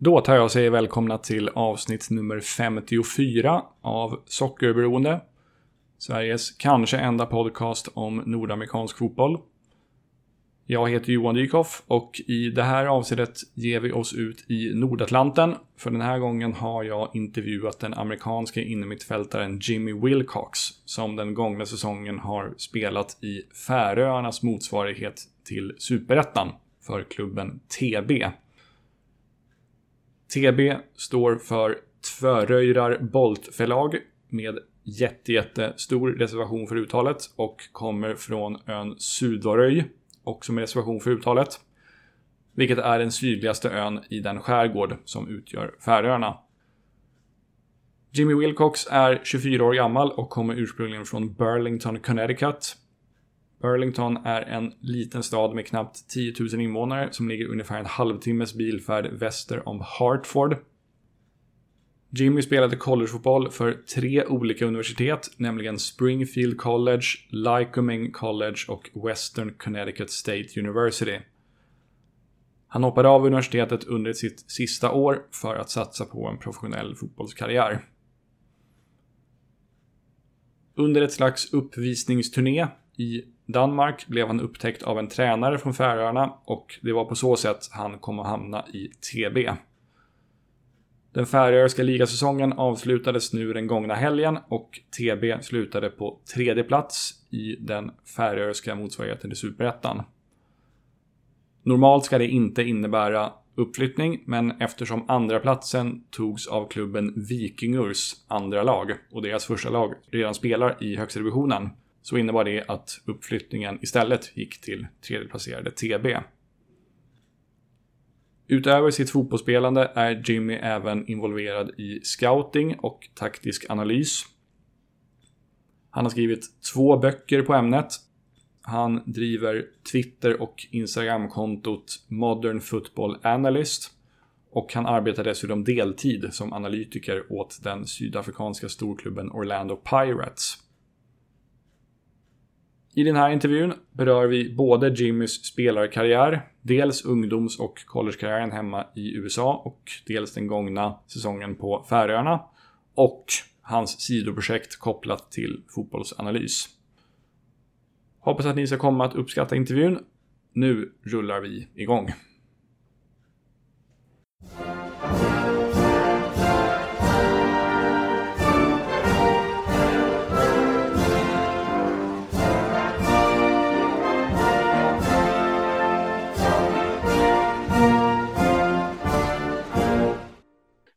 Då tar jag och säger välkomna till avsnitt nummer 54 av Sockerberoende. Sveriges kanske enda podcast om nordamerikansk fotboll. Jag heter Johan Dykhoff och i det här avsnittet ger vi oss ut i Nordatlanten. För den här gången har jag intervjuat den amerikanske innermittfältaren Jimmy Wilcox som den gångna säsongen har spelat i Färöarnas motsvarighet till Superettan för klubben TB. TB står för Tvöröjrar Boltförlag med jätte, jättestor reservation för uttalet och kommer från ön Sudaröj också med reservation för uttalet. Vilket är den sydligaste ön i den skärgård som utgör Färöarna. Jimmy Wilcox är 24 år gammal och kommer ursprungligen från Burlington, Connecticut. Burlington är en liten stad med knappt 10 000 invånare som ligger ungefär en halvtimmes bilfärd väster om Hartford. Jimmy spelade collegefotboll för tre olika universitet, nämligen Springfield College, Lycoming College och Western Connecticut State University. Han hoppade av universitetet under sitt sista år för att satsa på en professionell fotbollskarriär. Under ett slags uppvisningsturné i Danmark blev han upptäckt av en tränare från Färöarna och det var på så sätt han kom att hamna i TB. Den färöiska ligasäsongen avslutades nu den gångna helgen och TB slutade på tredje plats i den färöiska motsvarigheten till Superettan. Normalt ska det inte innebära uppflyttning, men eftersom andra platsen togs av klubben Vikingurs andra lag och deras första lag redan spelar i högsta divisionen så innebar det att uppflyttningen istället gick till tredjeplacerade TB. Utöver sitt fotbollsspelande är Jimmy även involverad i scouting och taktisk analys. Han har skrivit två böcker på ämnet. Han driver Twitter och Instagramkontot Modern Football Analyst. Och han arbetar dessutom deltid som analytiker åt den sydafrikanska storklubben Orlando Pirates. I den här intervjun berör vi både Jimmys spelarkarriär, dels ungdoms och collegekarriären hemma i USA och dels den gångna säsongen på Färöarna och hans sidoprojekt kopplat till fotbollsanalys. Hoppas att ni ska komma att uppskatta intervjun. Nu rullar vi igång.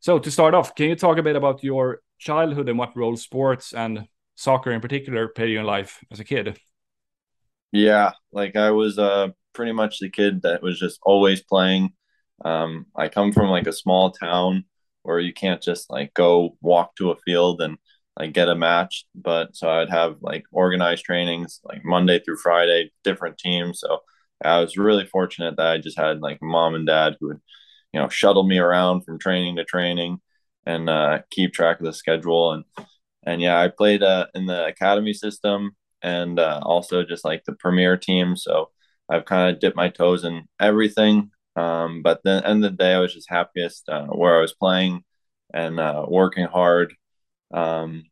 So to start off, can you talk a bit about your childhood and what role sports and soccer in particular played in your life as a kid? Yeah, like I was uh pretty much the kid that was just always playing. Um, I come from like a small town where you can't just like go walk to a field and like get a match. But so I'd have like organized trainings like Monday through Friday, different teams. So I was really fortunate that I just had like mom and dad who would you know shuttle me around from training to training and uh, keep track of the schedule. And and yeah I played uh, in the academy system and uh, also just like the premier team. So I've kind of dipped my toes in everything. Um, but the end of the day I was just happiest uh, where I was playing and uh, working hard. Um,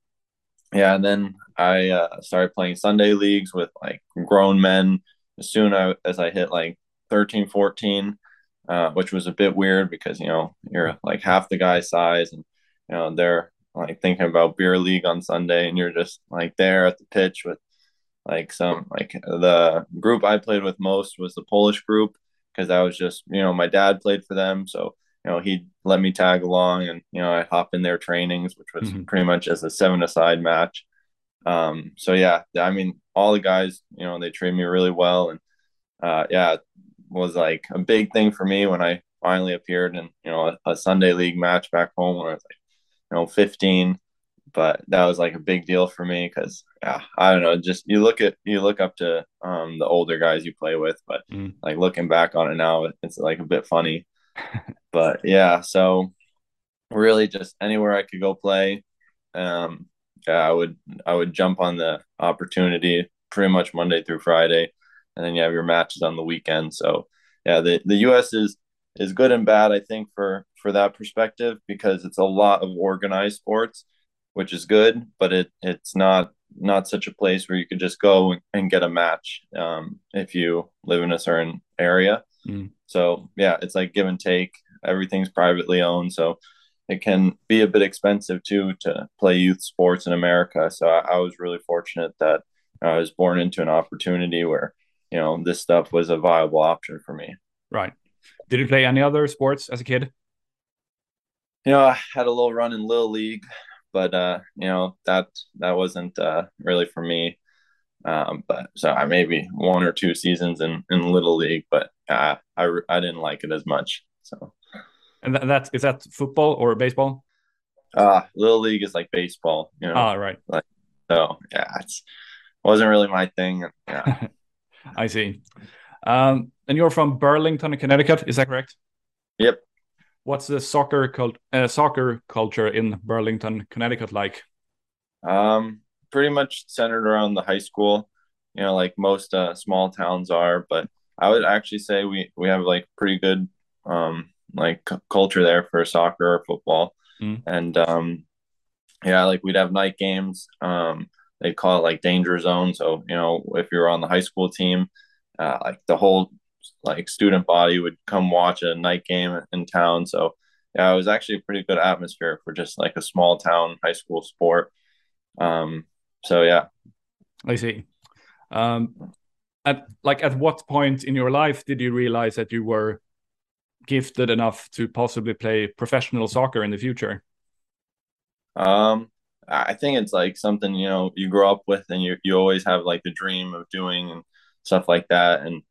yeah and then I uh, started playing Sunday leagues with like grown men. As soon as I hit like 13 14 uh, which was a bit weird because you know you're like half the guy's size, and you know they're like thinking about beer league on Sunday, and you're just like there at the pitch with like some like the group I played with most was the Polish group because I was just you know my dad played for them, so you know he'd let me tag along, and you know I'd hop in their trainings, which was mm-hmm. pretty much as a seven aside match. Um, so yeah, I mean all the guys, you know, they treat me really well, and uh, yeah, was like a big thing for me when I finally appeared in you know a, a, Sunday league match back home when I was like you know 15. But that was like a big deal for me because yeah, I don't know, just you look at you look up to um, the older guys you play with, but mm. like looking back on it now, it's like a bit funny. but yeah, so really just anywhere I could go play, um, yeah, I would I would jump on the opportunity pretty much Monday through Friday and then you have your matches on the weekend. So yeah, the the U.S. is is good and bad, I think, for for that perspective because it's a lot of organized sports, which is good, but it it's not not such a place where you could just go and get a match um, if you live in a certain area. Mm. So yeah, it's like give and take. Everything's privately owned, so it can be a bit expensive too to play youth sports in America. So I, I was really fortunate that I was born into an opportunity where you know this stuff was a viable option for me. Right. Did you play any other sports as a kid? You know, I had a little run in little league, but uh, you know that that wasn't uh, really for me. Um, but so I maybe one or two seasons in in little league, but uh, I I didn't like it as much. So, and that, that is that football or baseball? Uh little league is like baseball, you know. Ah, right. Like so, yeah, it's wasn't really my thing. Yeah, I see. Um, and you're from Burlington, Connecticut, is that correct? Yep. What's the soccer cult uh, soccer culture in Burlington, Connecticut like? Um, pretty much centered around the high school. You know, like most uh, small towns are, but I would actually say we we have like pretty good um like c- culture there for soccer or football, mm. and um yeah, like we'd have night games. Um, they call it like danger zone. So you know, if you're on the high school team, uh, like the whole like student body would come watch a night game in town. So yeah, it was actually a pretty good atmosphere for just like a small town high school sport. Um, so yeah, I see. Um, at like at what point in your life did you realize that you were gifted enough to possibly play professional soccer in the future? Um, I think it's like something you know you grow up with, and you you always have like the dream of doing and stuff like that. And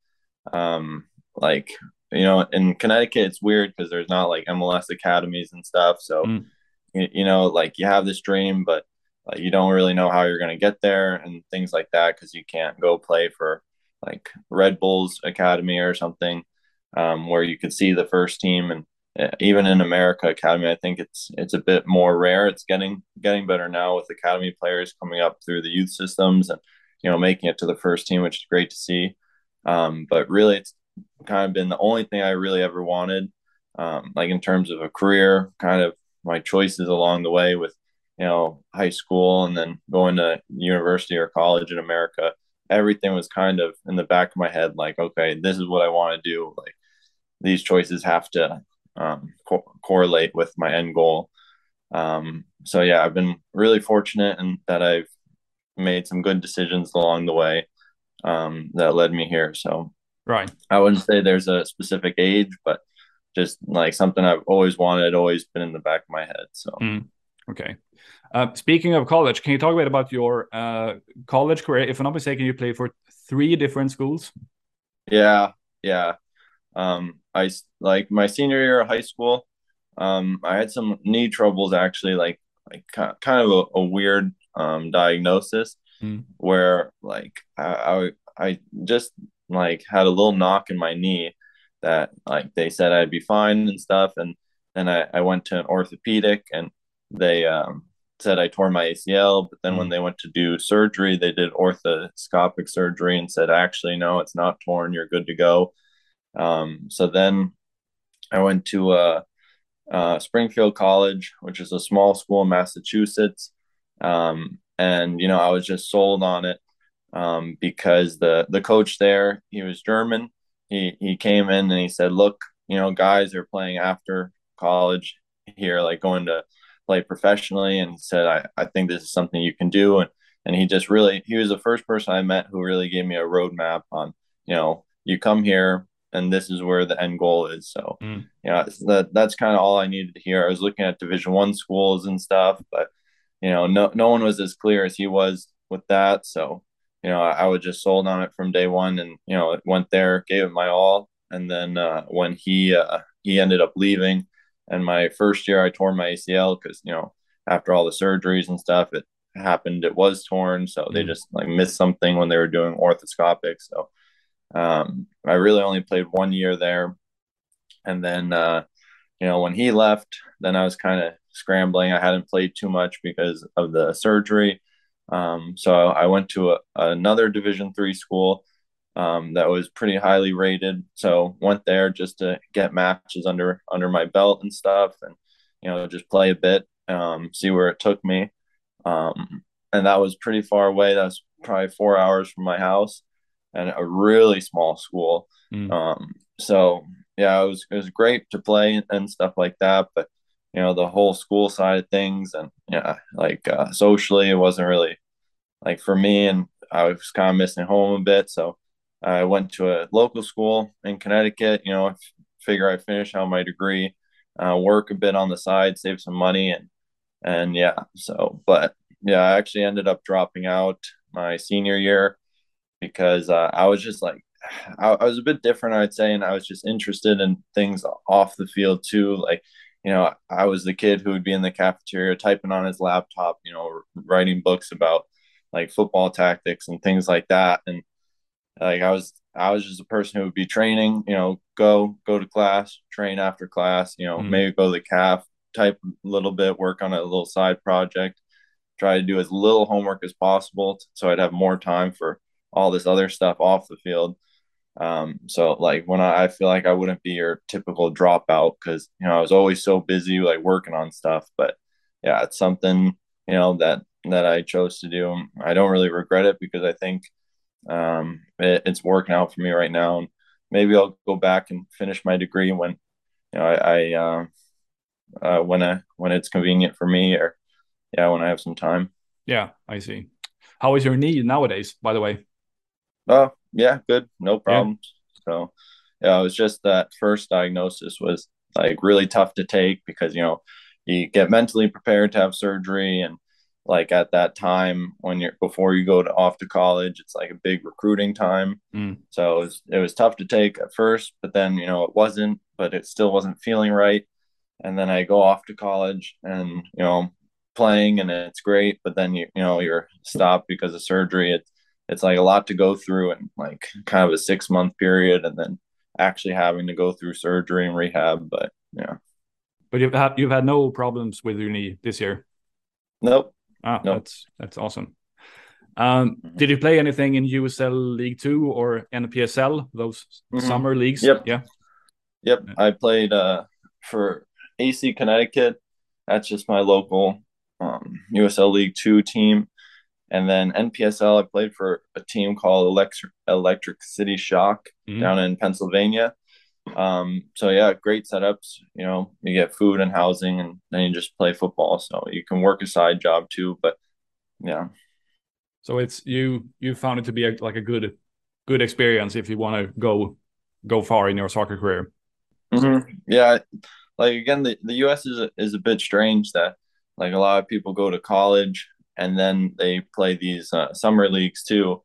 um, like you know, in Connecticut, it's weird because there's not like MLS academies and stuff. So mm. you, you know, like you have this dream, but like, you don't really know how you're going to get there and things like that because you can't go play for like Red Bulls Academy or something um, where you could see the first team and even in America Academy, I think it's it's a bit more rare. It's getting getting better now with academy players coming up through the youth systems and you know making it to the first team, which is great to see. Um, but really, it's kind of been the only thing I really ever wanted, um, like in terms of a career, kind of my choices along the way with you know high school and then going to university or college in America. Everything was kind of in the back of my head, like, okay, this is what I want to do. Like these choices have to um, co- correlate with my end goal. Um, so yeah, I've been really fortunate and that I've made some good decisions along the way um, that led me here. So right, I wouldn't say there's a specific age, but just like something I've always wanted, always been in the back of my head. So mm. okay. Uh, speaking of college, can you talk a bit about your uh, college career? If I'm not mistaken, you played for three different schools. Yeah, yeah. Um, I like my senior year of high school. Um, I had some knee troubles actually, like like kind of a, a weird um, diagnosis mm. where like I, I I just like had a little knock in my knee that like they said I'd be fine and stuff, and then I, I went to an orthopedic and they um, said I tore my ACL, but then when they went to do surgery, they did orthoscopic surgery and said actually no, it's not torn, you're good to go. Um, so then I went to uh, uh, Springfield College, which is a small school in Massachusetts. Um, and, you know, I was just sold on it um, because the, the coach there, he was German. He, he came in and he said, look, you know, guys are playing after college here, like going to play professionally. And he said, I, I think this is something you can do. And, and he just really, he was the first person I met who really gave me a roadmap on, you know, you come here, and this is where the end goal is. So, mm. you know, that that's kind of all I needed to hear. I was looking at Division One schools and stuff, but you know, no no one was as clear as he was with that. So, you know, I, I was just sold on it from day one, and you know, it went there, gave it my all, and then uh, when he uh, he ended up leaving, and my first year I tore my ACL because you know after all the surgeries and stuff, it happened. It was torn, so mm. they just like missed something when they were doing orthoscopic. So um, I really only played one year there, and then uh, you know when he left, then I was kind of scrambling. I hadn't played too much because of the surgery, um, so I went to a, another Division three school um, that was pretty highly rated. So went there just to get matches under under my belt and stuff, and you know just play a bit, um, see where it took me. Um, and that was pretty far away. That was probably four hours from my house, and a really small school. Mm. Um, so yeah, it was it was great to play and stuff like that, but you know the whole school side of things and yeah, like uh, socially, it wasn't really like for me, and I was kind of missing home a bit. So I went to a local school in Connecticut. You know, figure I finish out my degree, uh, work a bit on the side, save some money, and and yeah. So, but yeah, I actually ended up dropping out my senior year because uh, I was just like, I, I, was a bit different, I'd say, and I was just interested in things off the field too. Like, you know, I was the kid who would be in the cafeteria typing on his laptop, you know, writing books about like football tactics and things like that. And like I was, I was just a person who would be training, you know, go go to class, train after class, you know, mm-hmm. maybe go to the calf, type a little bit, work on a little side project, try to do as little homework as possible so I'd have more time for all this other stuff off the field. Um, so like when I, I feel like I wouldn't be your typical dropout because you know I was always so busy like working on stuff. But yeah, it's something you know that that I chose to do. I don't really regret it because I think um, it, it's working out for me right now. And maybe I'll go back and finish my degree when you know I, I uh, uh, when I when it's convenient for me or yeah when I have some time. Yeah, I see. How is your knee nowadays? By the way. Oh yeah, good, no problems. Yeah. So yeah, it was just that first diagnosis was like really tough to take because you know you get mentally prepared to have surgery and like at that time when you're before you go to off to college it's like a big recruiting time mm. so it was, it was tough to take at first but then you know it wasn't but it still wasn't feeling right and then I go off to college and you know playing and it's great, but then you you know you're stopped because of surgery. It's it's like a lot to go through and like kind of a six month period, and then actually having to go through surgery and rehab. But yeah. But you've had you've had no problems with your knee this year. Nope. Ah, nope. that's that's awesome. Um, mm-hmm. did you play anything in USL League Two or NPSL, those mm-hmm. summer leagues? Yep. Yeah. Yep. I played uh, for AC Connecticut. That's just my local um, USL League Two team. And then NPSL, I played for a team called Electric, Electric City Shock mm-hmm. down in Pennsylvania. Um, so yeah, great setups. You know, you get food and housing, and then you just play football. So you can work a side job too. But yeah. So it's you. You found it to be a, like a good, good experience if you want to go, go far in your soccer career. Mm-hmm. Yeah, like again, the, the US is a, is a bit strange that like a lot of people go to college and then they play these uh, summer leagues too,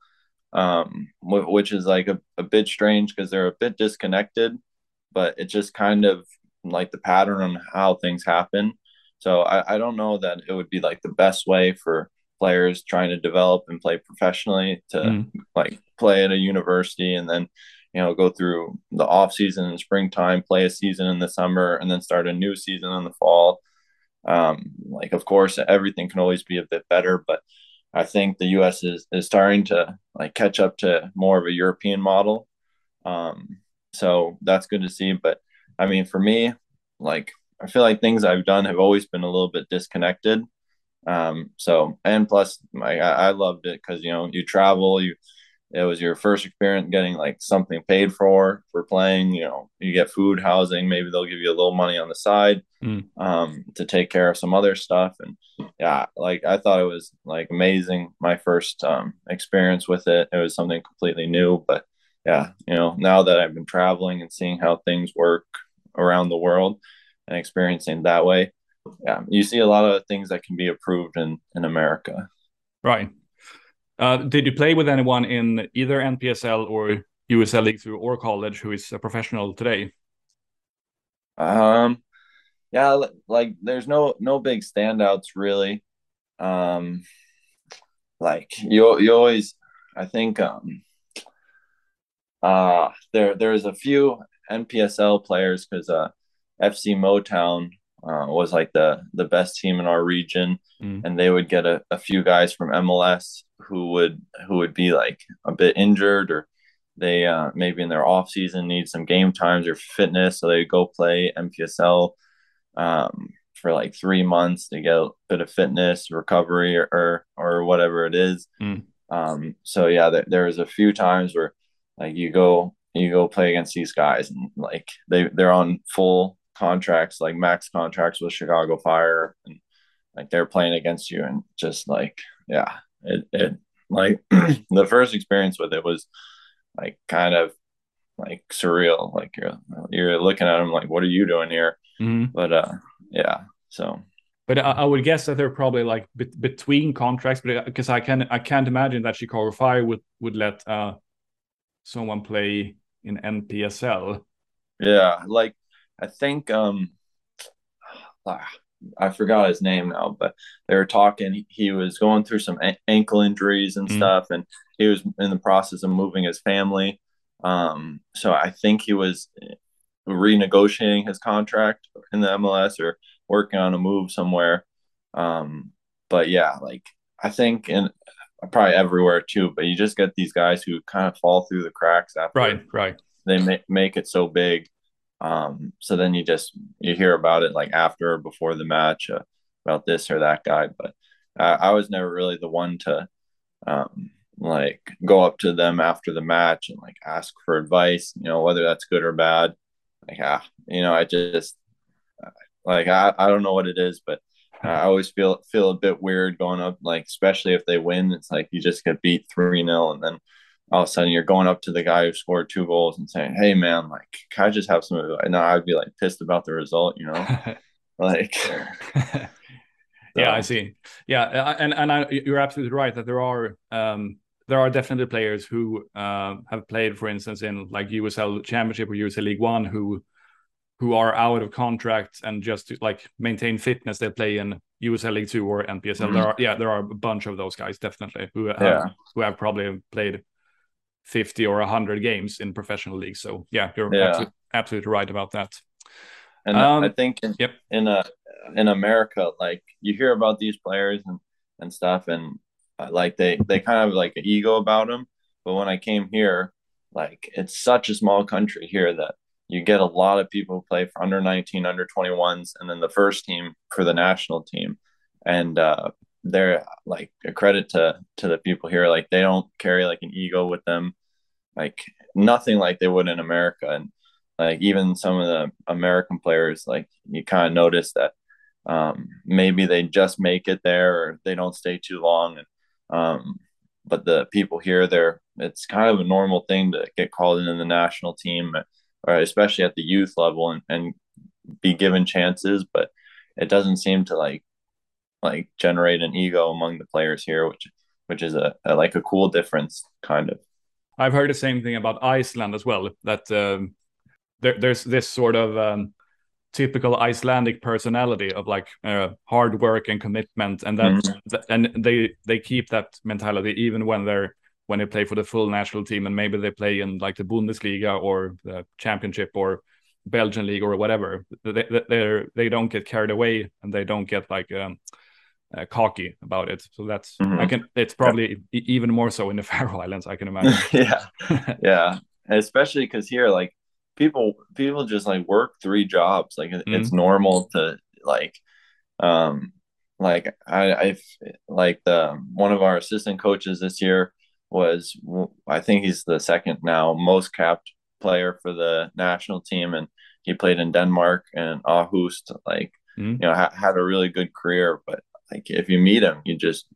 um, w- which is like a, a bit strange because they're a bit disconnected, but it's just kind of like the pattern on how things happen. So I, I don't know that it would be like the best way for players trying to develop and play professionally to mm. like play at a university and then you know go through the off season and springtime play a season in the summer and then start a new season in the fall um, like of course everything can always be a bit better but i think the us is, is starting to like catch up to more of a european model. Um, so that's good to see but i mean for me like i feel like things i've done have always been a little bit disconnected. Um, so and plus I, I loved it because you know you travel you it was your first experience getting like something paid for for playing you know you get food housing maybe they'll give you a little money on the side mm. um, to take care of some other stuff. And yeah like i thought it was like amazing my first um, experience with it. It was something completely new but yeah you know now that i've been traveling and seeing how things work around the world and experiencing that way yeah you see a lot of things that can be approved in in america. Right uh, did you play with anyone in either NPSL or USL League Two or college who is a professional today? Um, yeah, like there's no no big standouts really. Um, like you you always, I think um, uh there there's a few NPSL players because uh FC Motown uh, was like the the best team in our region, mm. and they would get a, a few guys from MLS who would who would be like a bit injured or they uh, maybe in their off season need some game times or fitness, so they go play NPSL um, for like three months to get a bit of fitness recovery or or, or whatever it is. Mm. Um, so yeah, there, was a few times where like you go you go play against these guys and like they they're on full contracts like max contracts with Chicago Fire and like they're playing against you and just like yeah it, it like the first experience with it was like kind of like surreal like you're you're looking at them like what are you doing here? Mm-hmm. but uh yeah so. But I, I, would guess that they're probably like be- between contracts but because uh, i can i can't imagine that chicago fire would would let uh someone play in npsl yeah like i think um I forgot his name now, but they were talking. He was going through some ankle injuries and mm-hmm. stuff, and he was in the process of moving his family. Um, so I think he was renegotiating his contract in the MLS or working on a move somewhere. Um, but yeah, like I think in probably everywhere too. But you just get these guys who kind of fall through the cracks after right, right. They make make it so big um, so then you just you hear about it like after or before the match uh, about this or that guy. But I, I was never really the one to um, like go up to them after the match and like ask for advice. You know whether that's good or bad. Like ah, you know I just like I, I don't know what it is, but I always feel feel a bit weird going up like especially if they win. It's like you just get beat three 0 and then all of a sudden you're going up to the guy who scored two goals and saying, "Hey, man, like, can I just have some?" And now I'd be like pissed about the result, you know, like. yeah, I see. Yeah, and and I, you're absolutely right that there are um, there are definitely players who uh, have played, for instance, in like USL Championship or USL League One who who are out of contract and just to like maintain fitness, they play in USL League Two or NPSL. Mm-hmm. There are yeah, there are a bunch of those guys definitely who have, yeah. who have probably played 50 or 100 games in professional leagues. So yeah, you're yeah. Absolutely, absolutely, right about that. And um, I think in, yep. in uh, in America, like you hear about these players and, and stuff, and uh, like they they kind of like an ego about them. But when I came here, like it's such a small country here that you get a lot of people who play for under 19, under 21s, and then the first team for the national team. And uh, they're like a credit to to the people here. Like they don't carry like an ego with them, like nothing like they would in America. And like even some of the American players, like you kind of notice that um, maybe they just make it there or they don't stay too long. And um, but the people here, they're it's kind of a normal thing to get called into the national team, or especially at the youth level, and, and be given chances. But it doesn't seem to like like generate an ego among the players here, which which is a, a like a cool difference, kind of. I've heard the same thing about Iceland as well. That um, there, there's this sort of um, typical Icelandic personality of like uh, hard work and commitment, and that mm-hmm. and they they keep that mentality even when they're when they play for the full national team, and maybe they play in like the Bundesliga or the Championship or Belgian league or whatever. They they they don't get carried away, and they don't get like um, uh, cocky about it. So that's mm-hmm. I can. It's probably yeah. even more so in the Faroe Islands. I can imagine. yeah, yeah, especially because here, like people, people just like work three jobs. Like mm-hmm. it's normal to like, um, like I, I like the one of our assistant coaches this year was I think he's the second now most capped player for the national team, and he played in Denmark and Aarhus. Like mm-hmm. you know, ha- had a really good career, but like if you meet him, you just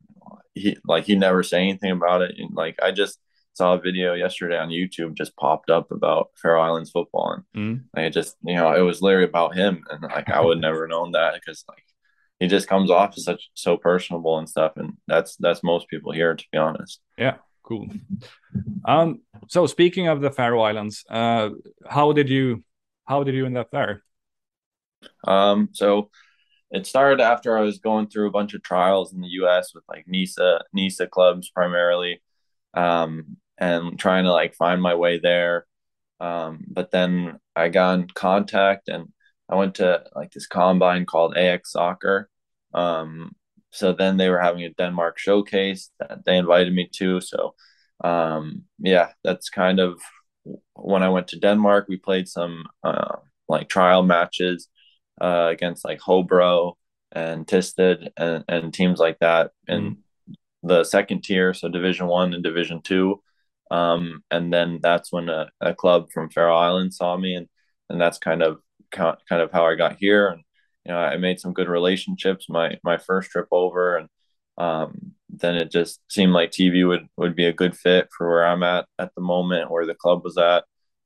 he like he never say anything about it. And like I just saw a video yesterday on YouTube just popped up about Faroe Islands football, and mm. like it just you know it was literally about him, and like I would never known that because like he just comes off as such so personable and stuff, and that's that's most people here to be honest. Yeah, cool. Um, so speaking of the Faroe Islands, uh, how did you how did you end up there? Um, so it started after I was going through a bunch of trials in the U.S. with like NISA NISA clubs primarily, um, and trying to like find my way there. Um, but then I got in contact and I went to like this combine called AX Soccer. Um, so then they were having a Denmark showcase that they invited me to. So um, yeah, that's kind of when I went to Denmark, we played some uh, like trial matches uh, against like Hobro and Thisted and, and teams like that in mm-hmm. the second tier, so Division One and Division Two. Um, and then that's when a, a, club from Faroe Islands saw me, and and that's kind of kind of how I got here. And you know, I made some good relationships my my first trip over, and um, then it just seemed like TB would would be a good fit for where I'm at at the moment, where the club was at,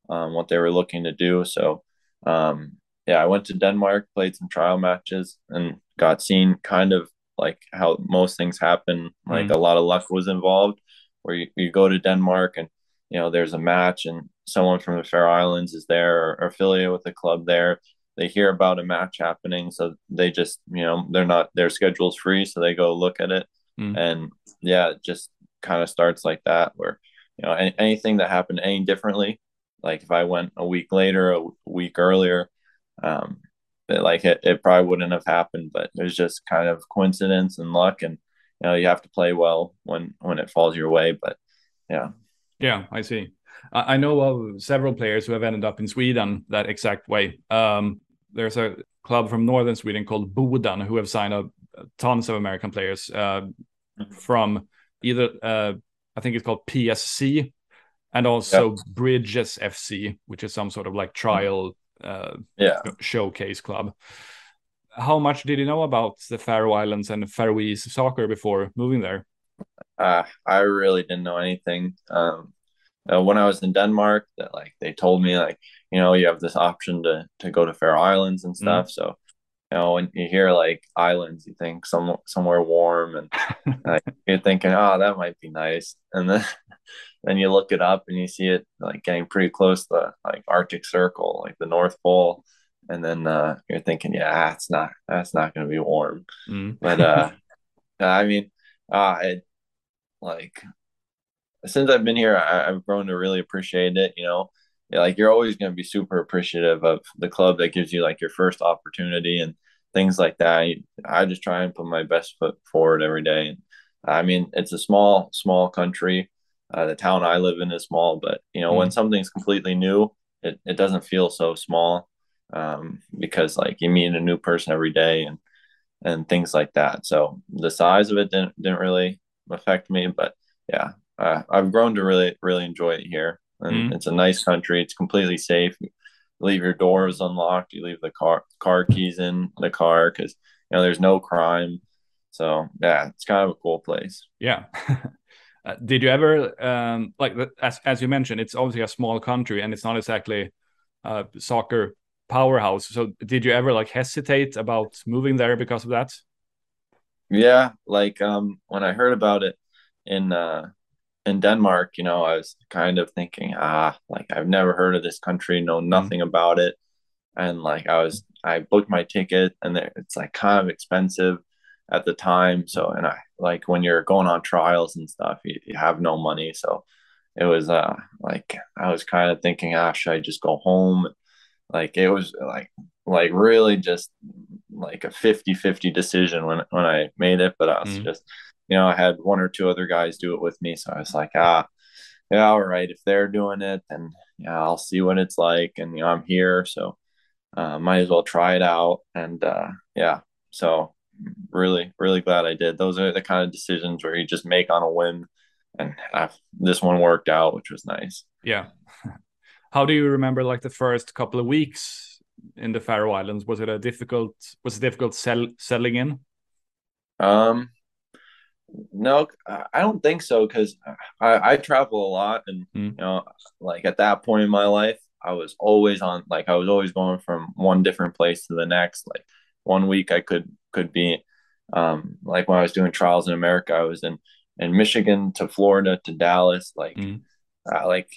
um, what they were looking to do. So um, yeah, I went to Denmark, played some trial matches, and got seen kind of like how most things happen. Like mm. a lot of luck was involved, where you, you go to Denmark and you know there's a match and someone from the Faroe Islands is there or, or affiliated with the club there. They hear about a match happening, so they just you know they're not their schedule's free, so they go look at it, mm. and yeah, it just kind of starts like that where you know any, anything that happened any differently like if I went a week later, a week earlier, um, like it, it probably wouldn't have happened. But it was just kind of coincidence and luck, and you know you have to play well when when it falls your way. But yeah, yeah, I see. I, I know of several players who have ended up in Sweden that exact way. Um, there's a club from northern Sweden called Boden who have signed up tons of American players uh, mm-hmm. from either uh, I think it's called PSC and also yep. Bridges FC, which is some sort of like trial uh, yeah. showcase club. How much did you know about the Faroe Islands and Faroese soccer before moving there? Uh, I really didn't know anything. Um, uh, when I was in Denmark, that like they told me like you know you have this option to to go to Faroe Islands and mm-hmm. stuff. Mm. So you know when you hear like islands, you think some somewhere warm, and like, you're thinking, oh, that might be nice, and then then you look it up and you see it like getting pretty close to the like Arctic Circle, like the North Pole, and then uh, you're thinking, yeah, that's not that's not going to be warm. Mm. But uh, I mean, uh, it like since I've been here, I, have grown to really appreciate it. You know, like you're always going to be super appreciative of the club that gives you like your first opportunity and things like that. I just try and put my best foot forward every day. And I mean, it's a small, small country. Uh, the town I live in is small, but you know, mm when something's completely new, it, it doesn't feel so small um, because like you meet a new person every day and and things like that. So the size of it didn't didn't really affect me, but yeah, uh, I've grown to really really enjoy it here, and mm it's a nice country. It's completely safe. You leave your doors unlocked. You leave the car car keys in the car because you know there's no crime. So yeah, it's kind of a cool place. Yeah. Uh, did you ever um, like as as you mentioned, it's obviously a small country and it's not exactly a soccer powerhouse. So did you ever like hesitate about moving there because of that? Yeah, like um, when I heard about it in uh, in Denmark, you know, I was kind of thinking, ah, like I've never heard of this country, know mm-hmm. nothing mm. about it, and like I was, I booked my ticket, and it's like kind of expensive at the time. So, and I like when you're going on trials and stuff, you, you have no money. So it was uh like I was kind of thinking, ah, should I just go home? Like it was like like really just like a 50-50 decision when when I made it. But I was mm-hmm. just, you know, I had one or two other guys do it with me. So I was like, ah, yeah, all right. If they're doing it, then yeah, I'll see what it's like. And you know, I'm here, so uh, might as well try it out. And uh, yeah, so really, really glad I did. Those are the kind of decisions where you just make on a whim, and I've, this one worked out, which was nice. Yeah. How do you remember like the first couple of weeks in the Faroe Islands? Was it a difficult? Was it difficult sell, settling in? Um, no, I don't think so because I, I travel a lot, and mm. you know, like at that point in my life, I was always on like I was always going from one different place to the next. Like one week I could could be um, like when I was doing trials in America, I was in in Michigan to Florida to Dallas. Like mm. uh, like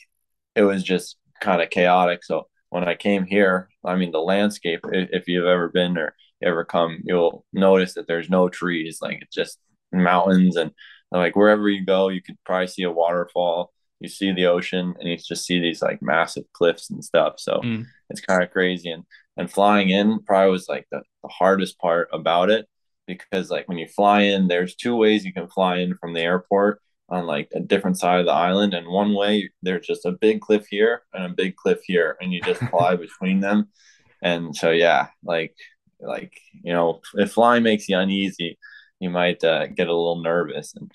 it was just kind of chaotic. So when I came here, I mean the landscape. If, if you've ever been or ever come, you'll notice that there's no trees. Like it's just mountains and like wherever you go, you could probably see a waterfall. You see the ocean, and you just see these like massive cliffs and stuff. So mm. it's kind of crazy. And and flying in probably was like the, the hardest part about it because like when you fly in there's two ways you can fly in from the airport on like a different side of the island, and one way there's just a big cliff here and a big cliff here, and you just fly between them. And so yeah, like like you know, if flying makes you uneasy, you might uh, get a little nervous and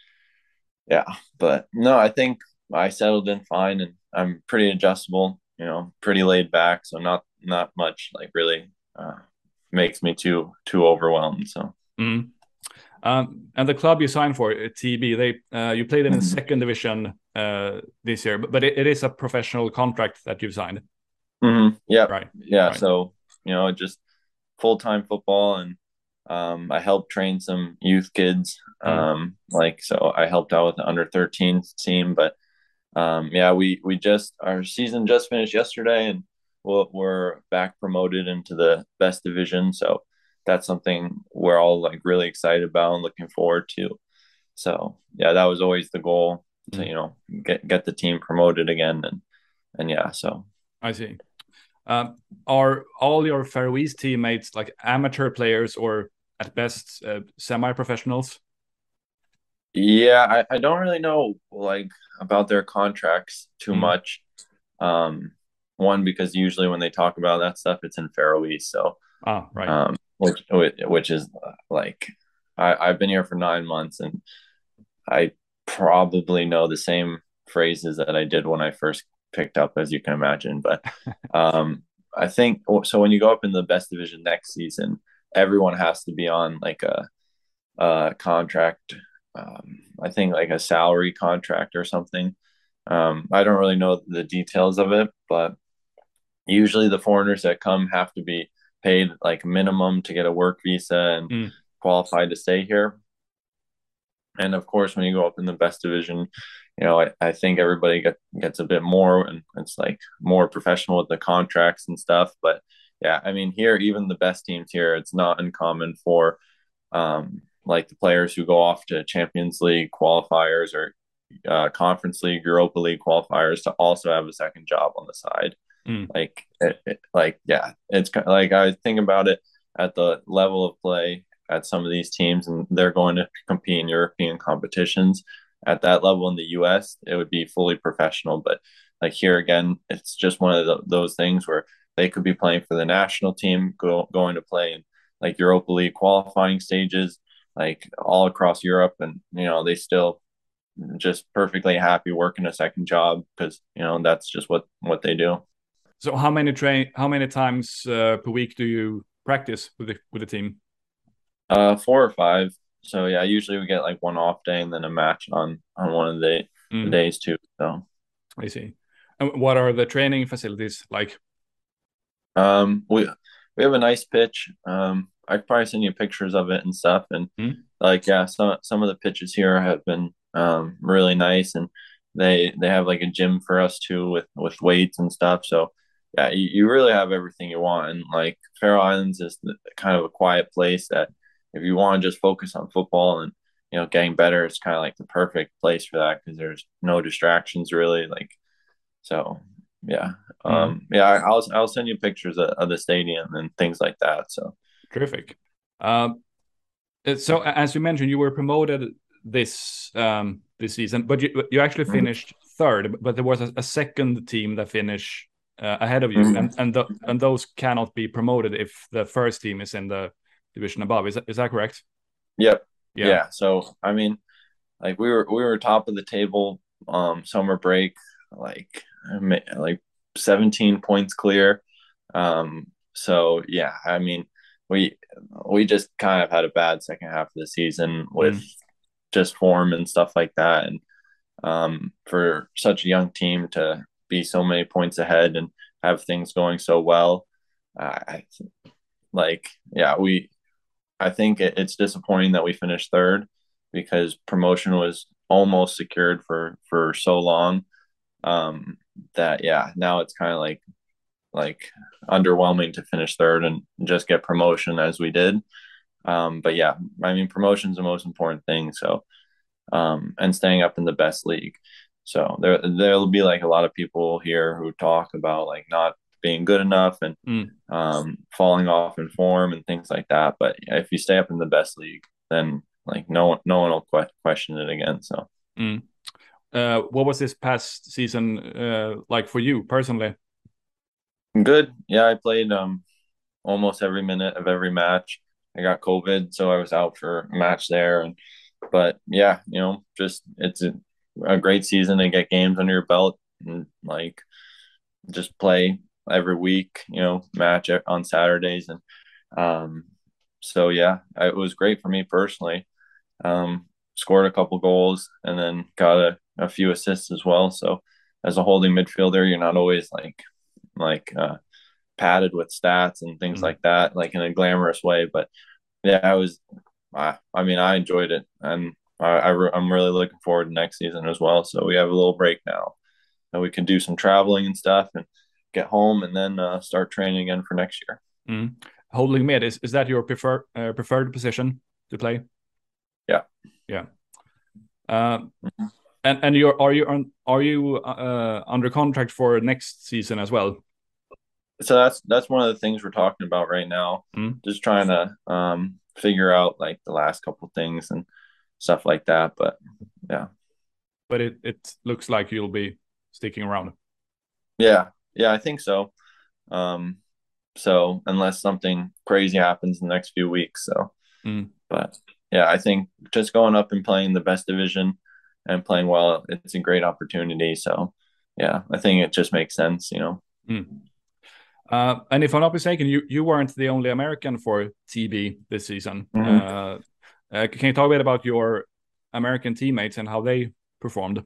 yeah, but no, I think I settled in fine and I'm pretty adjustable, you know, pretty laid back, so not not much like really uh, makes me too too overwhelmed. So. Mm. Um, and the club you signed for, uh, TB, they uh, you played in the mm-hmm. second division uh, this year, but, but it, it is a professional contract that you've signed. Mm-hmm. Yeah, right. Yeah, right. so you know, just full time football, and um, I helped train some youth kids. Mm-hmm. Um, like so, I helped out with the under 13 team, but um, yeah, we we just our season just finished yesterday, and we're, we're back promoted into the best division. So that's something we're all like really excited about and looking forward to. So yeah, that was always the goal to mm. you know get get the team promoted again and and yeah. So I see. Um, are all your Faroese teammates like amateur players or at best uh, semi-professionals? Yeah, I, I don't really know like about their contracts too mm. much. Um, one because usually when they talk about that stuff, it's in Faroese. So, ah, right. Um, which which is like I, I've been here for nine months and I probably know the same phrases that I did when I first picked up, as you can imagine. But um, I think so. When you go up in the best division next season, everyone has to be on like a, a contract. Um, I think like a salary contract or something. Um, I don't really know the details of it, but usually the foreigners that come have to be paid like minimum to get a work visa and mm. qualified to stay here. And of course, when you go up in the best division, you know, I, I think everybody get, gets a bit more and it's like more professional with the contracts and stuff. But yeah, I mean, here, even the best teams here, it's not uncommon for um, like the players who go off to Champions League qualifiers or uh, Conference League, Europa League qualifiers to also have a second job on the side. Mm. Like, it, it, like yeah, it's like I think about it at the level of play at some of these teams, and they're going to compete in European competitions. At that level in the U.S., it would be fully professional. But like here again, it's just one of the, those things where they could be playing for the national team, go, going to play in like Europa League qualifying stages, like all across Europe, and you know they still just perfectly happy working a second job because you know that's just what what they do. So how many train? How many times uh, per week do you practice with the with the team? Uh, four or five. So yeah, usually we get like one off day and then a match on on one of the, mm. the days too. So I see. And what are the training facilities like? Um, we we have a nice pitch. Um, I probably send you pictures of it and stuff. And mm. like yeah, some some of the pitches here have been um really nice and they they have like a gym for us too with with weights and stuff. So yeah, you, you really have everything you want. And like Faroe Islands is kind of a quiet place that if you want to just focus on football and you know getting better, it's kind of like the perfect place for that because there's no distractions really. Like so, yeah, mm-hmm. um, yeah. I'll I'll send you pictures of, of, the stadium and things like that. So terrific. Um, so as you mentioned, you were promoted this um this season, but you you actually mm-hmm. finished mm-hmm. third. But there was a, a second team that finished uh, ahead of you, mm-hmm. and and the, and those cannot be promoted if the first team is in the division above. Is that, is that correct? Yep. Yeah. yeah. So I mean, like we were we were top of the table um summer break, like like 17 points clear. Um so yeah, I mean we we just kind of had a bad second half of the season with mm. just form and stuff like that. And um for such a young team to be so many points ahead and have things going so well. Uh, I like, yeah, we. I think it, it's disappointing that we finished third because promotion was almost secured for for so long. Um, that yeah, now it's kind of like like underwhelming to finish third and just get promotion as we did. Um, but yeah, I mean, promotion's the most important thing. So, um, and staying up in the best league. So there there'll be like a lot of people here who talk about like not being good enough and mm. um, falling off in form and things like that. But if you stay up in the best league, then like no one no one will que- question it again. So. Mm. uh, what was this past season uh, like for you personally? Good. Yeah, I played um almost every minute of every match. I got COVID, so I was out for a match there. And but yeah, you know, just it's a, a great season to get games under your belt and like just play every week, you know, match on Saturdays and um so yeah, it was great for me personally. Um scored a couple goals and then got a, a few assists as well. So as a holding midfielder, you're not always like like uh padded with stats and things mm-hmm. like that, like in a glamorous way. But yeah, I was, I, I mean, I enjoyed it, and I, I am really looking forward to next season as well. So we have a little break now, and we can do some traveling and stuff, and get home, and then uh, start training again for next year. Mm. Holding mid is is that your preferred uh, preferred position to play? Yeah, yeah. Uh, mm-hmm. And and you're are you on are you uh, under contract for next season as well? so that's that's one of the things we're talking about right now mm. just trying to um figure out like the last couple things and stuff like that but yeah but it it looks like you'll be sticking around yeah yeah i think so um so unless something crazy happens in the next few weeks so mm. but yeah i think just going up and playing the best division and playing well it's a great opportunity so yeah i think it just makes sense you know mm. Uh, and if I'm not mistaken, you, you weren't the only American for TB this season. Mm -hmm. uh, uh, can you talk a bit about your American teammates and how they performed?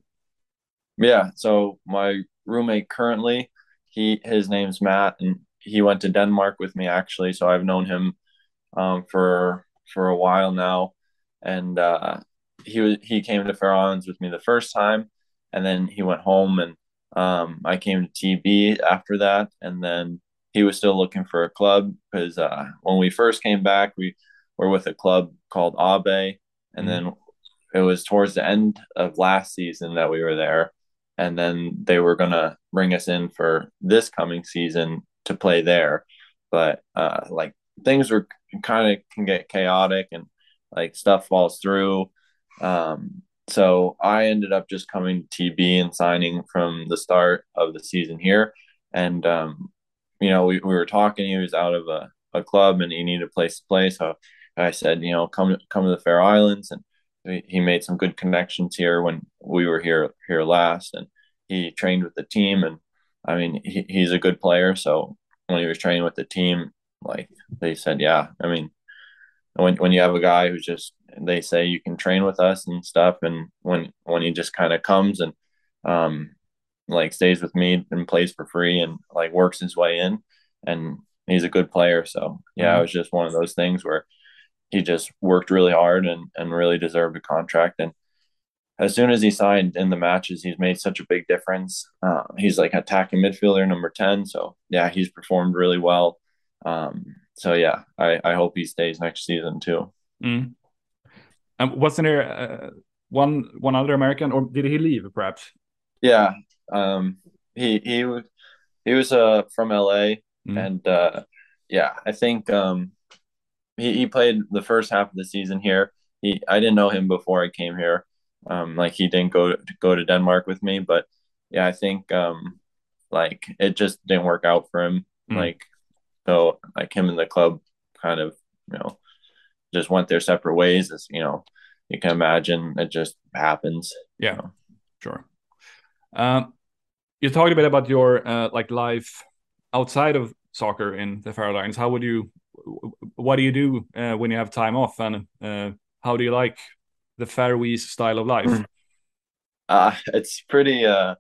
Yeah, so my roommate currently, he his name's Matt, and he went to Denmark with me actually. So I've known him um, for for a while now, and uh, he was he came to Faroe Islands with me the first time, and then he went home, and um, I came to TB after that, and then he was still looking for a club because uh, when we first came back, we were with a club called Abe, and mm-hmm. then it was towards the end of last season that we were there, and then they were gonna bring us in for this coming season to play there, but uh, like things were kind of can get chaotic and like stuff falls through. Um, so I ended up just coming to TB and signing from the start of the season here. And um, you know, we, we were talking, he was out of a, a club and he needed a place to play. So I said, you know, come, come to the Faroe Islands. And he made some good connections here when we were here, here last. And he trained with the team. And I mean, he, he's a good player. So when he was training with the team, like they said, yeah, I mean, when, when you have a guy who's just, they say you can train with us and stuff. And when, when he just kind of comes and, um, like stays with me and plays for free and like works his way in and he's a good player so yeah mm-hmm. it was just one of those things where he just worked really hard and and really deserved a contract. And as soon as he signed in the matches he's made such a big difference. Uh, he's like attacking midfielder number 10 so yeah he's performed really well. Um, so yeah I, I hope he stays next season too. Mm. um, wasn't there uh, one one other american or did he leave perhaps? Yeah um, he he was he was uh from LA, mm. and uh, yeah, I think um, he he played the first half of the season here. He I didn't know him before I came here. Um, like he didn't go to, go to Denmark with me, but yeah, I think um, like it just didn't work out for him. Mm. Like so, like him and the club kind of you know just went their separate ways. As you know, you can imagine, it just happens. Yeah, you know? sure. Um, you talked a bit about your uh, like life outside of soccer in the Faroe Islands. How would you? What do you do uh, when you have time off, and uh, how do you like the Faroese style of life? Uh, it's pretty uh,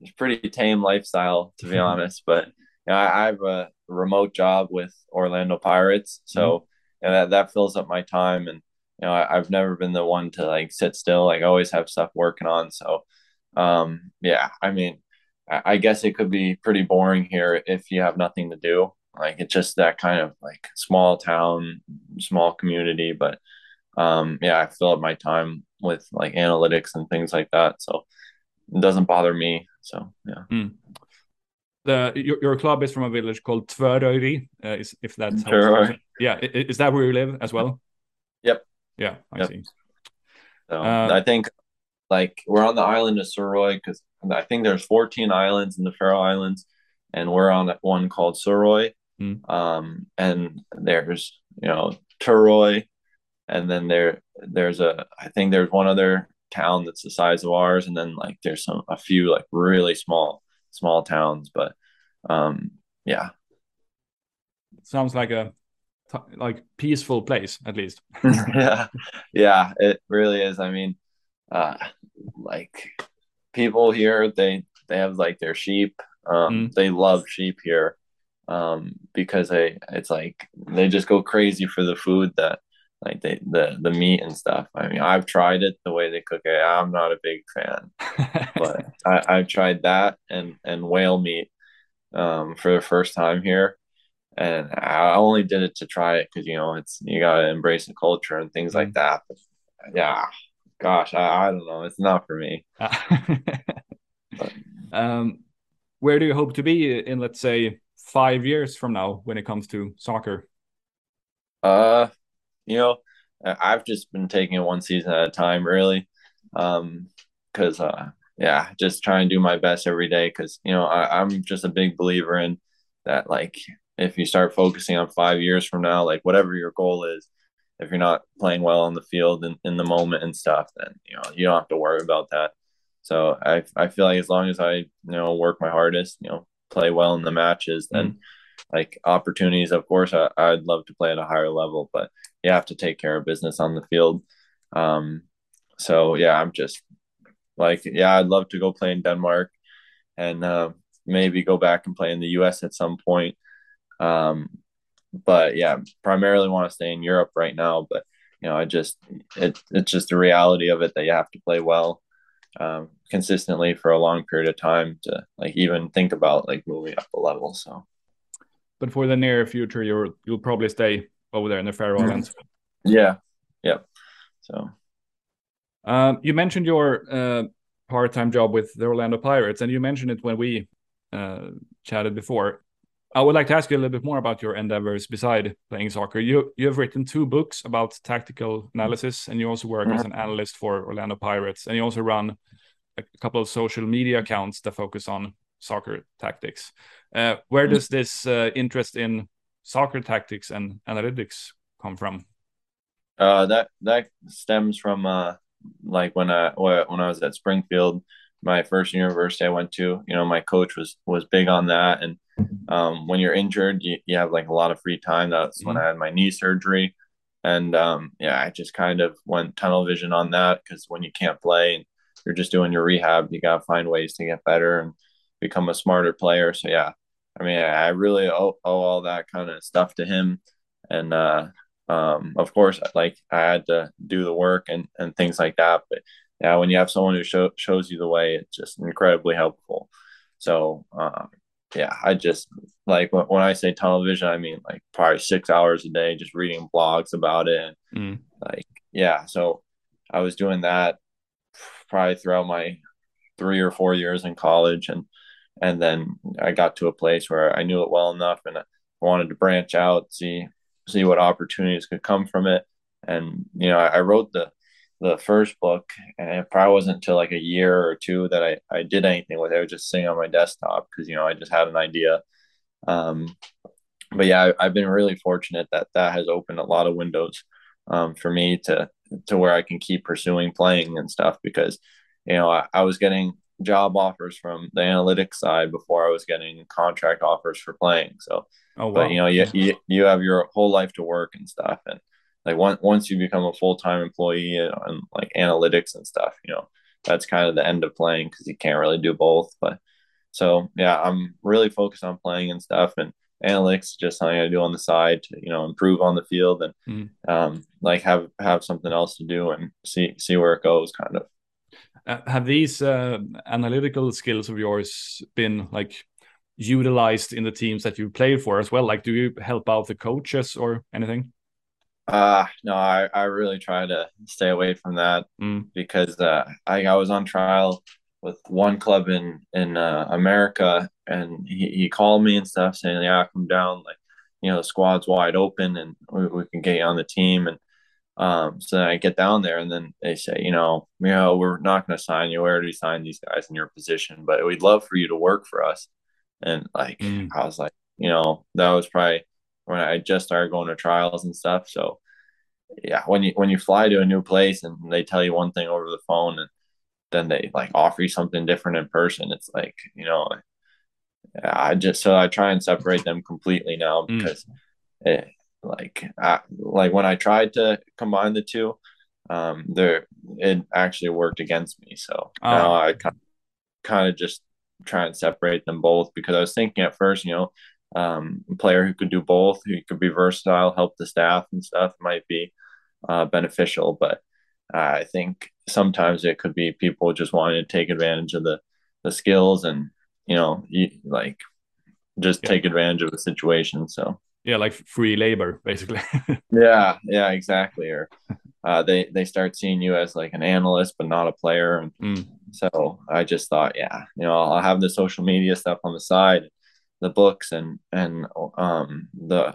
it's pretty tame lifestyle to be honest. But you know, I, I, have a remote job with Orlando Pirates, so mm -hmm. you know, that that fills up my time, and you know I, I've never been the one to like sit still. Like I always have stuff working on, so um, yeah, I mean, I guess it could be pretty boring here if you have nothing to do. Like it's just that kind of like small town, small community. But um, yeah, I fill up my time with like analytics and things like that. So it doesn't bother me. So yeah. Mm. The your, your club is from a village called Tvøroyri, uh, if that's sure. yeah. Is that where you live as well? Yep. Yeah, I yep. see. So uh, I think like we're on the island of Suroy because I think there's 14 islands in the Faroe Islands, and we're on one called Suroy. Mm. Um, and there's you know Turoy, and then there there's a I think there's one other town that's the size of ours, and then like there's some a few like really small small towns, but um, yeah. Sounds like a like peaceful place at least. yeah, yeah, it really is. I mean, uh, like people here, they they have like their sheep. Um, mm. They love sheep here um, because they it's like they just go crazy for the food that like they the the meat and stuff. I mean, I've tried it the way they cook it. I'm not a big fan, but I, I've tried that and and whale meat um, for the first time here, and I only did it to try it because you know it's you gotta embrace the culture and things like mm. that. But yeah, gosh, I, I don't know. It's not for me. um, where do you hope to be in, let's say, five years from now when it comes to soccer? Uh, you know, I've just been taking it one season at a time, really. Um, cause, uh, yeah, just try and do my best every day. Cause, you know, I, I'm just a big believer in that, like, if you start focusing on five years from now, like, whatever your goal is, if you're not playing well on the field and in the moment and stuff, then, you know, you don't have to worry about that. So I, I feel like as long as I, you know, work my hardest, you know, play well in the matches, then mm-hmm. like opportunities, of course, I, I'd love to play at a higher level, but you have to take care of business on the field. Um, so yeah, I'm just like, yeah, I'd love to go play in Denmark and uh, maybe go back and play in the US at some point. Um, but yeah, primarily want to stay in Europe right now. But you know, I just it, it's just the reality of it that you have to play well um, consistently for a long period of time to like even think about like moving up a level. So, but for the near future, you'll you'll probably stay over there in the Faroe Islands. Yeah. yeah. So, um, you mentioned your uh, part-time job with the Orlando Pirates, and you mentioned it when we uh, chatted before. I would like to ask you a little bit more about your endeavors beside playing soccer. You you have written two books about tactical analysis, and you also work mm -hmm. as an analyst for Orlando Pirates, and you also run a couple of social media accounts that focus on soccer tactics. Uh, where does this uh, interest in soccer tactics and analytics come from? Uh, that that stems from uh, like when I when I was at Springfield, my first university I went to. You know, my coach was was big on that, and um, when you're injured, you, you have like a lot of free time. That's mm-hmm. when I had my knee surgery, and um, yeah, I just kind of went tunnel vision on that because when you can't play and you're just doing your rehab, you gotta find ways to get better and become a smarter player. So yeah, I mean, I really owe, owe all that kind of stuff to him. And uh, um, of course, like I had to do the work and, and things like that. But yeah, when you have someone who show, shows you the way, it's just incredibly helpful. So um, yeah, I just like when I say tunnel vision, I mean like probably six hours a day just reading blogs about it. And, mm. Like, yeah, so I was doing that probably throughout my three or four years in college, and and then I got to a place where I knew it well enough, and I wanted to branch out, see see what opportunities could come from it. And you know, I, I wrote the the first book, and it probably wasn't until like a year or two that I, I did anything with it. I was just sitting on my desktop because you know I just had an idea. Um, but yeah, I, have been really fortunate that that has opened a lot of windows um, for me to to where I can keep pursuing playing and stuff because you know I, I was getting job offers from the analytics side before I was getting contract offers for playing. So, oh, wow. but you know, you, you, you have your whole life to work and stuff. And like once, once you become a full-time employee and like analytics and stuff, you know, that's kind of the end of playing because you can't really do both. But so, yeah, I'm really focused on playing and stuff. And analytics just something I do on the side to, you know, improve on the field and mm. um, like have, have something else to do and see, see where it goes kind of. Uh, have these uh, analytical skills of yours been like utilized in the teams that you played for as well? Like, do you help out the coaches or anything? Uh no, I, I really try to stay away from that mm. because uh, I, I was on trial with one club in in uh, America, and he, he called me and stuff saying, "Yeah, come down, like you know, the squad's wide open, and we, we can get you on the team." And Um, so then I get down there and then they say, you know, you know, we're not going to sign you. We already signed these guys in your position, but we'd love for you to work for us. And like, mm. I was like, you know, that was probably when I just started going to trials and stuff. So yeah, when you when you fly to a new place and they tell you one thing over the phone and then they like offer you something different in person, it's like you know, I just so I try and separate them completely now mm. because mm. it, like I, like when I tried to combine the two, um, there it actually worked against me. So oh. now I kind of, kind of just try and separate them both because I was thinking at first, you know, um, a player who could do both, who could be versatile, help the staff and stuff might be uh, beneficial. But uh, I think sometimes it could be people just wanting to take advantage of the the skills and you know you, like just yeah. take advantage of the situation. So yeah, like free labor basically. yeah, yeah, exactly. Or uh, they they start seeing you as like an analyst but not a player, and mm. so I just thought, yeah, you know, I'll have the social media stuff on the side the books and and um the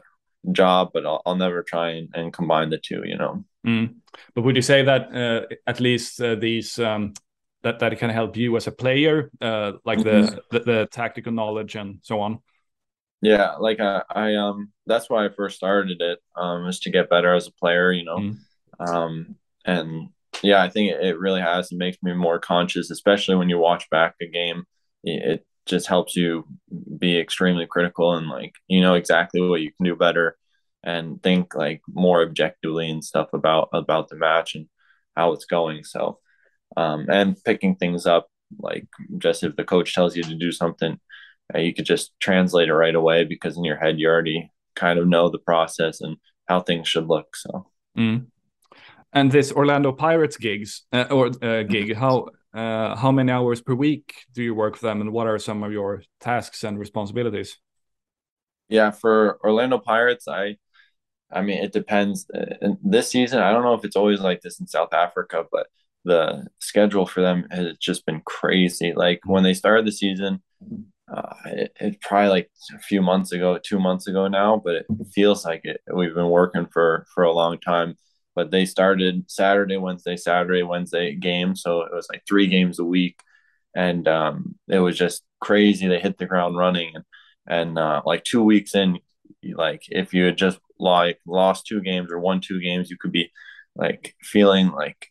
job but i'll, I'll never try and, and, combine the two you know mm. but would you say that uh, at least uh, these um that that can help you as a player uh like the, mm-hmm. the, the tactical knowledge and so on yeah like I, I um that's why i first started it um is to get better as a player you know mm. um and yeah i think it, it really has it makes me more conscious especially when you watch back a game it just helps you be extremely critical and like you know exactly what you can do better and think like more objectively and stuff about about the match and how it's going so um and picking things up like just if the coach tells you to do something uh, you could just translate it right away because in your head you already kind of know the process and how things should look so mm. and this orlando pirates gigs uh, or uh, gig how uh, how many hours per week do you work for them, and what are some of your tasks and responsibilities? Yeah, for Orlando Pirates, I, I mean, it depends. And this season, I don't know if it's always like this in South Africa, but the schedule for them has just been crazy. Like when they started the season, uh, it, it's probably like a few months ago, two months ago now, but it feels like it. We've been working for for a long time but they started Saturday, Wednesday, Saturday, Wednesday game. So it was like three games a week. And um, it was just crazy. They hit the ground running. And, and uh, like two weeks in, like if you had just like lost two games or won two games, you could be like feeling like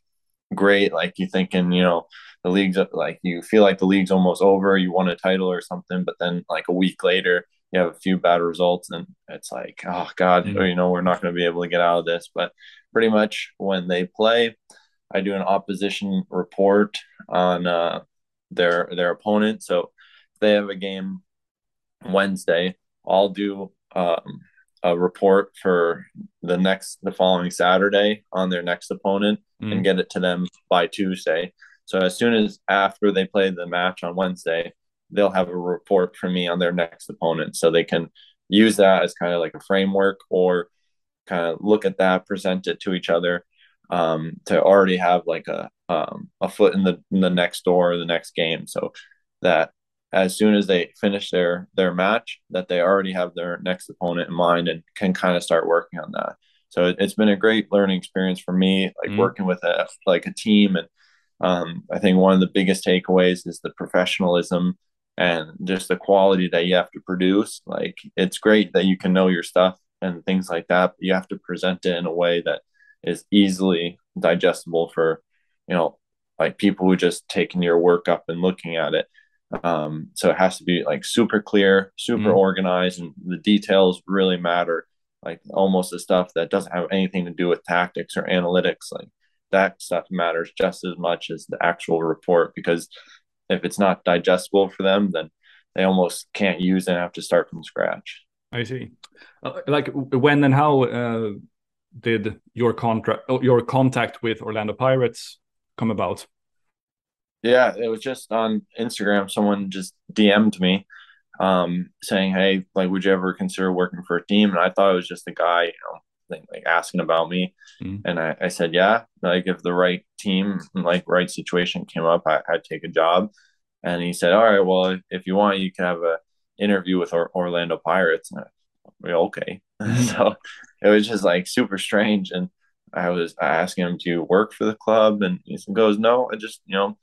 great. Like you thinking, you know, the league's like you feel like the league's almost over. You won a title or something. But then like a week later, you have a few bad results and it's like, oh God, you know, we're not going to be able to get out of this. But pretty much when they play. I do an opposition report on uh, their their opponent. So if they have a game Wednesday, I'll do um, a report for the next the following Saturday on their next opponent mm. and get it to them by Tuesday. So as soon as after they play the match on Wednesday, they'll have a report from me on their next opponent, so they can use that as kind of like a framework or kind of look at that, present it to each other, um, to already have like a um, a foot in the in the next door, the next game, so that as soon as they finish their their match, that they already have their next opponent in mind and can kind of start working on that. So it, has been a great learning experience for me, like mm. working with a like a team, and um, I think one of the biggest takeaways is the professionalism and just the quality that you have to produce. Like it's great that you can know your stuff and things like that. But you have to present it in a way that is easily digestible for, you know, like people who just taking your work up and looking at it. Um, so it has to be like super clear, super mm organized, and the details really matter. Like almost the stuff that doesn't have anything to do with tactics or analytics, like that stuff matters just as much as the actual report because if it's not digestible for them, then they almost can't use it and have to start from scratch. I see. Uh, like when and how uh, did your contract, oh, your contact with Orlando Pirates come about? Yeah, it was just on Instagram. Someone just DM'd me um, saying, "Hey, like, would you ever consider working for a team?" And I thought it was just a guy, you know, like asking about me, mm. and I, I, said, "Yeah, like if the right team, like right situation came up, I, would take a job." And he said, "All right, well, if, you want, you can have a interview with or- Orlando Pirates. And I, okay. Mm-hmm. so it was just like super strange. And I was asking him, "Do you work for the club?" And he goes, "No, I just you know,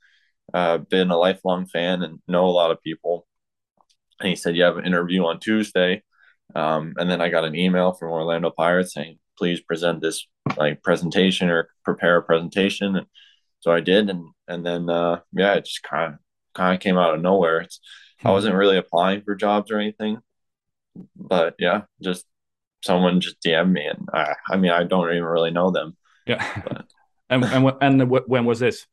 uh, been a lifelong fan and know a lot of people." And he said, "You have an interview on Tuesday." Um, and then I got an email from Orlando Pirates saying, "Please present this like presentation or prepare a presentation." And so I did, and and then uh, yeah, it just kind of kind of came out of nowhere. It's I wasn't really applying for jobs or anything, but yeah, just someone just DM me, and I, I mean, I don't even really know them. Yeah. and and and when was this?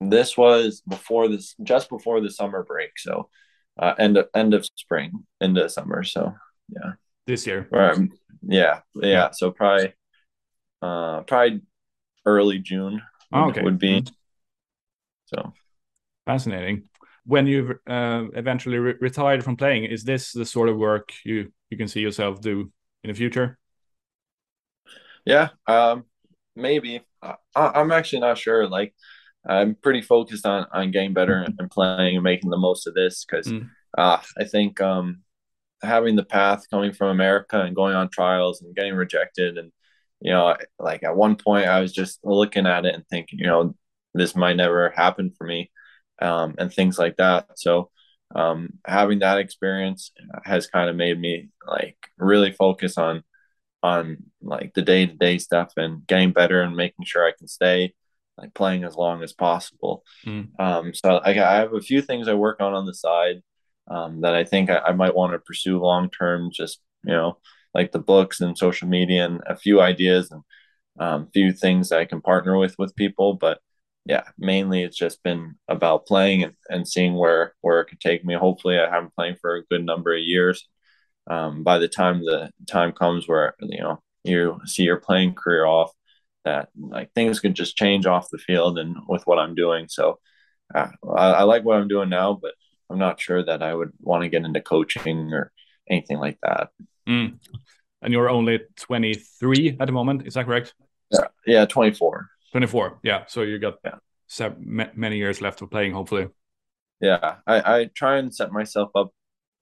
This was before this, just before the summer break. So, uh, end of end of spring into summer. So, yeah. This year. Um, yeah, yeah. So probably, uh, probably early June. Would, oh, okay. Would be. So. Fascinating. When you've uh, eventually re retired from playing, is this the sort of work you you can see yourself do in the future? Yeah, um, maybe. I, I'm actually not sure. Like, I'm pretty focused on on getting better and playing and making the most of this because mm. uh, I think um, having the path coming from America and going on trials and getting rejected and you know like at one point I was just looking at it and thinking you know this might never happen for me um, and things like that. So um, having that experience has kind of made me like really focus on on like the day to day stuff and getting better and making sure I can stay like playing as long as possible. Mm. Um, so I, I, have a few things I work on on the side um, that I think I, I might want to pursue long term. Just you know, like the books and social media and a few ideas and a um, few things I can partner with with people. But yeah, mainly it's just been about playing and, and seeing where where it could take me. Hopefully, I haven't playing for a good number of years. Um, by the time the time comes where you know you see your playing career off, that like things could just change off the field and with what I'm doing. So uh, I, I like what I'm doing now, but I'm not sure that I would want to get into coaching or anything like that. Mm. And you're only 23 at the moment, is that correct? Yeah, yeah, 24. 24. Yeah. So you got yeah. many years left of playing, hopefully. Yeah. I, I try and set myself up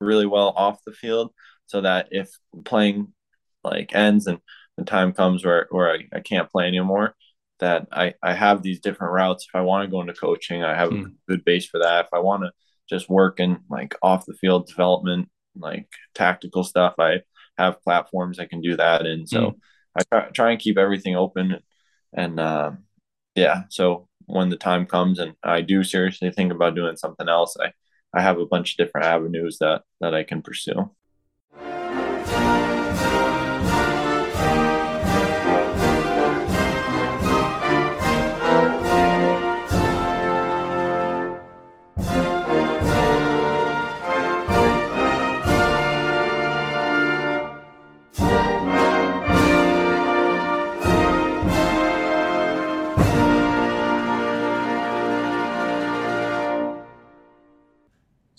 really well off the field so that if playing like ends and the time comes where, where I, I can't play anymore, that I, I have these different routes. If I want to go into coaching, I have mm. a good base for that. If I want to just work in like off the field development, like tactical stuff, I have platforms I can do that in. So mm. I try, try and keep everything open and uh, yeah, so when the time comes and I do seriously think about doing something else, I I have a bunch of different avenues that that I can pursue.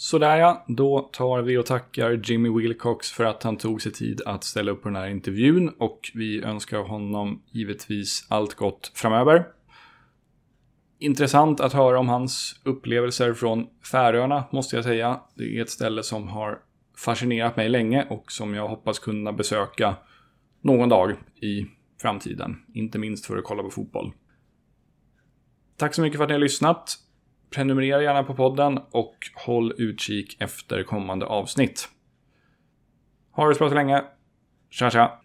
Sådär ja, då tar vi och tackar Jimmy Wilcox för att han tog sig tid att ställa upp på den här intervjun och vi önskar honom givetvis allt gott framöver. Intressant att höra om hans upplevelser från Färöarna måste jag säga. Det är ett ställe som har fascinerat mig länge och som jag hoppas kunna besöka någon dag i framtiden. Inte minst för att kolla på fotboll. Tack så mycket för att ni har lyssnat. Prenumerera gärna på podden och håll utkik efter kommande avsnitt. Ha det så bra så länge. Tja tja!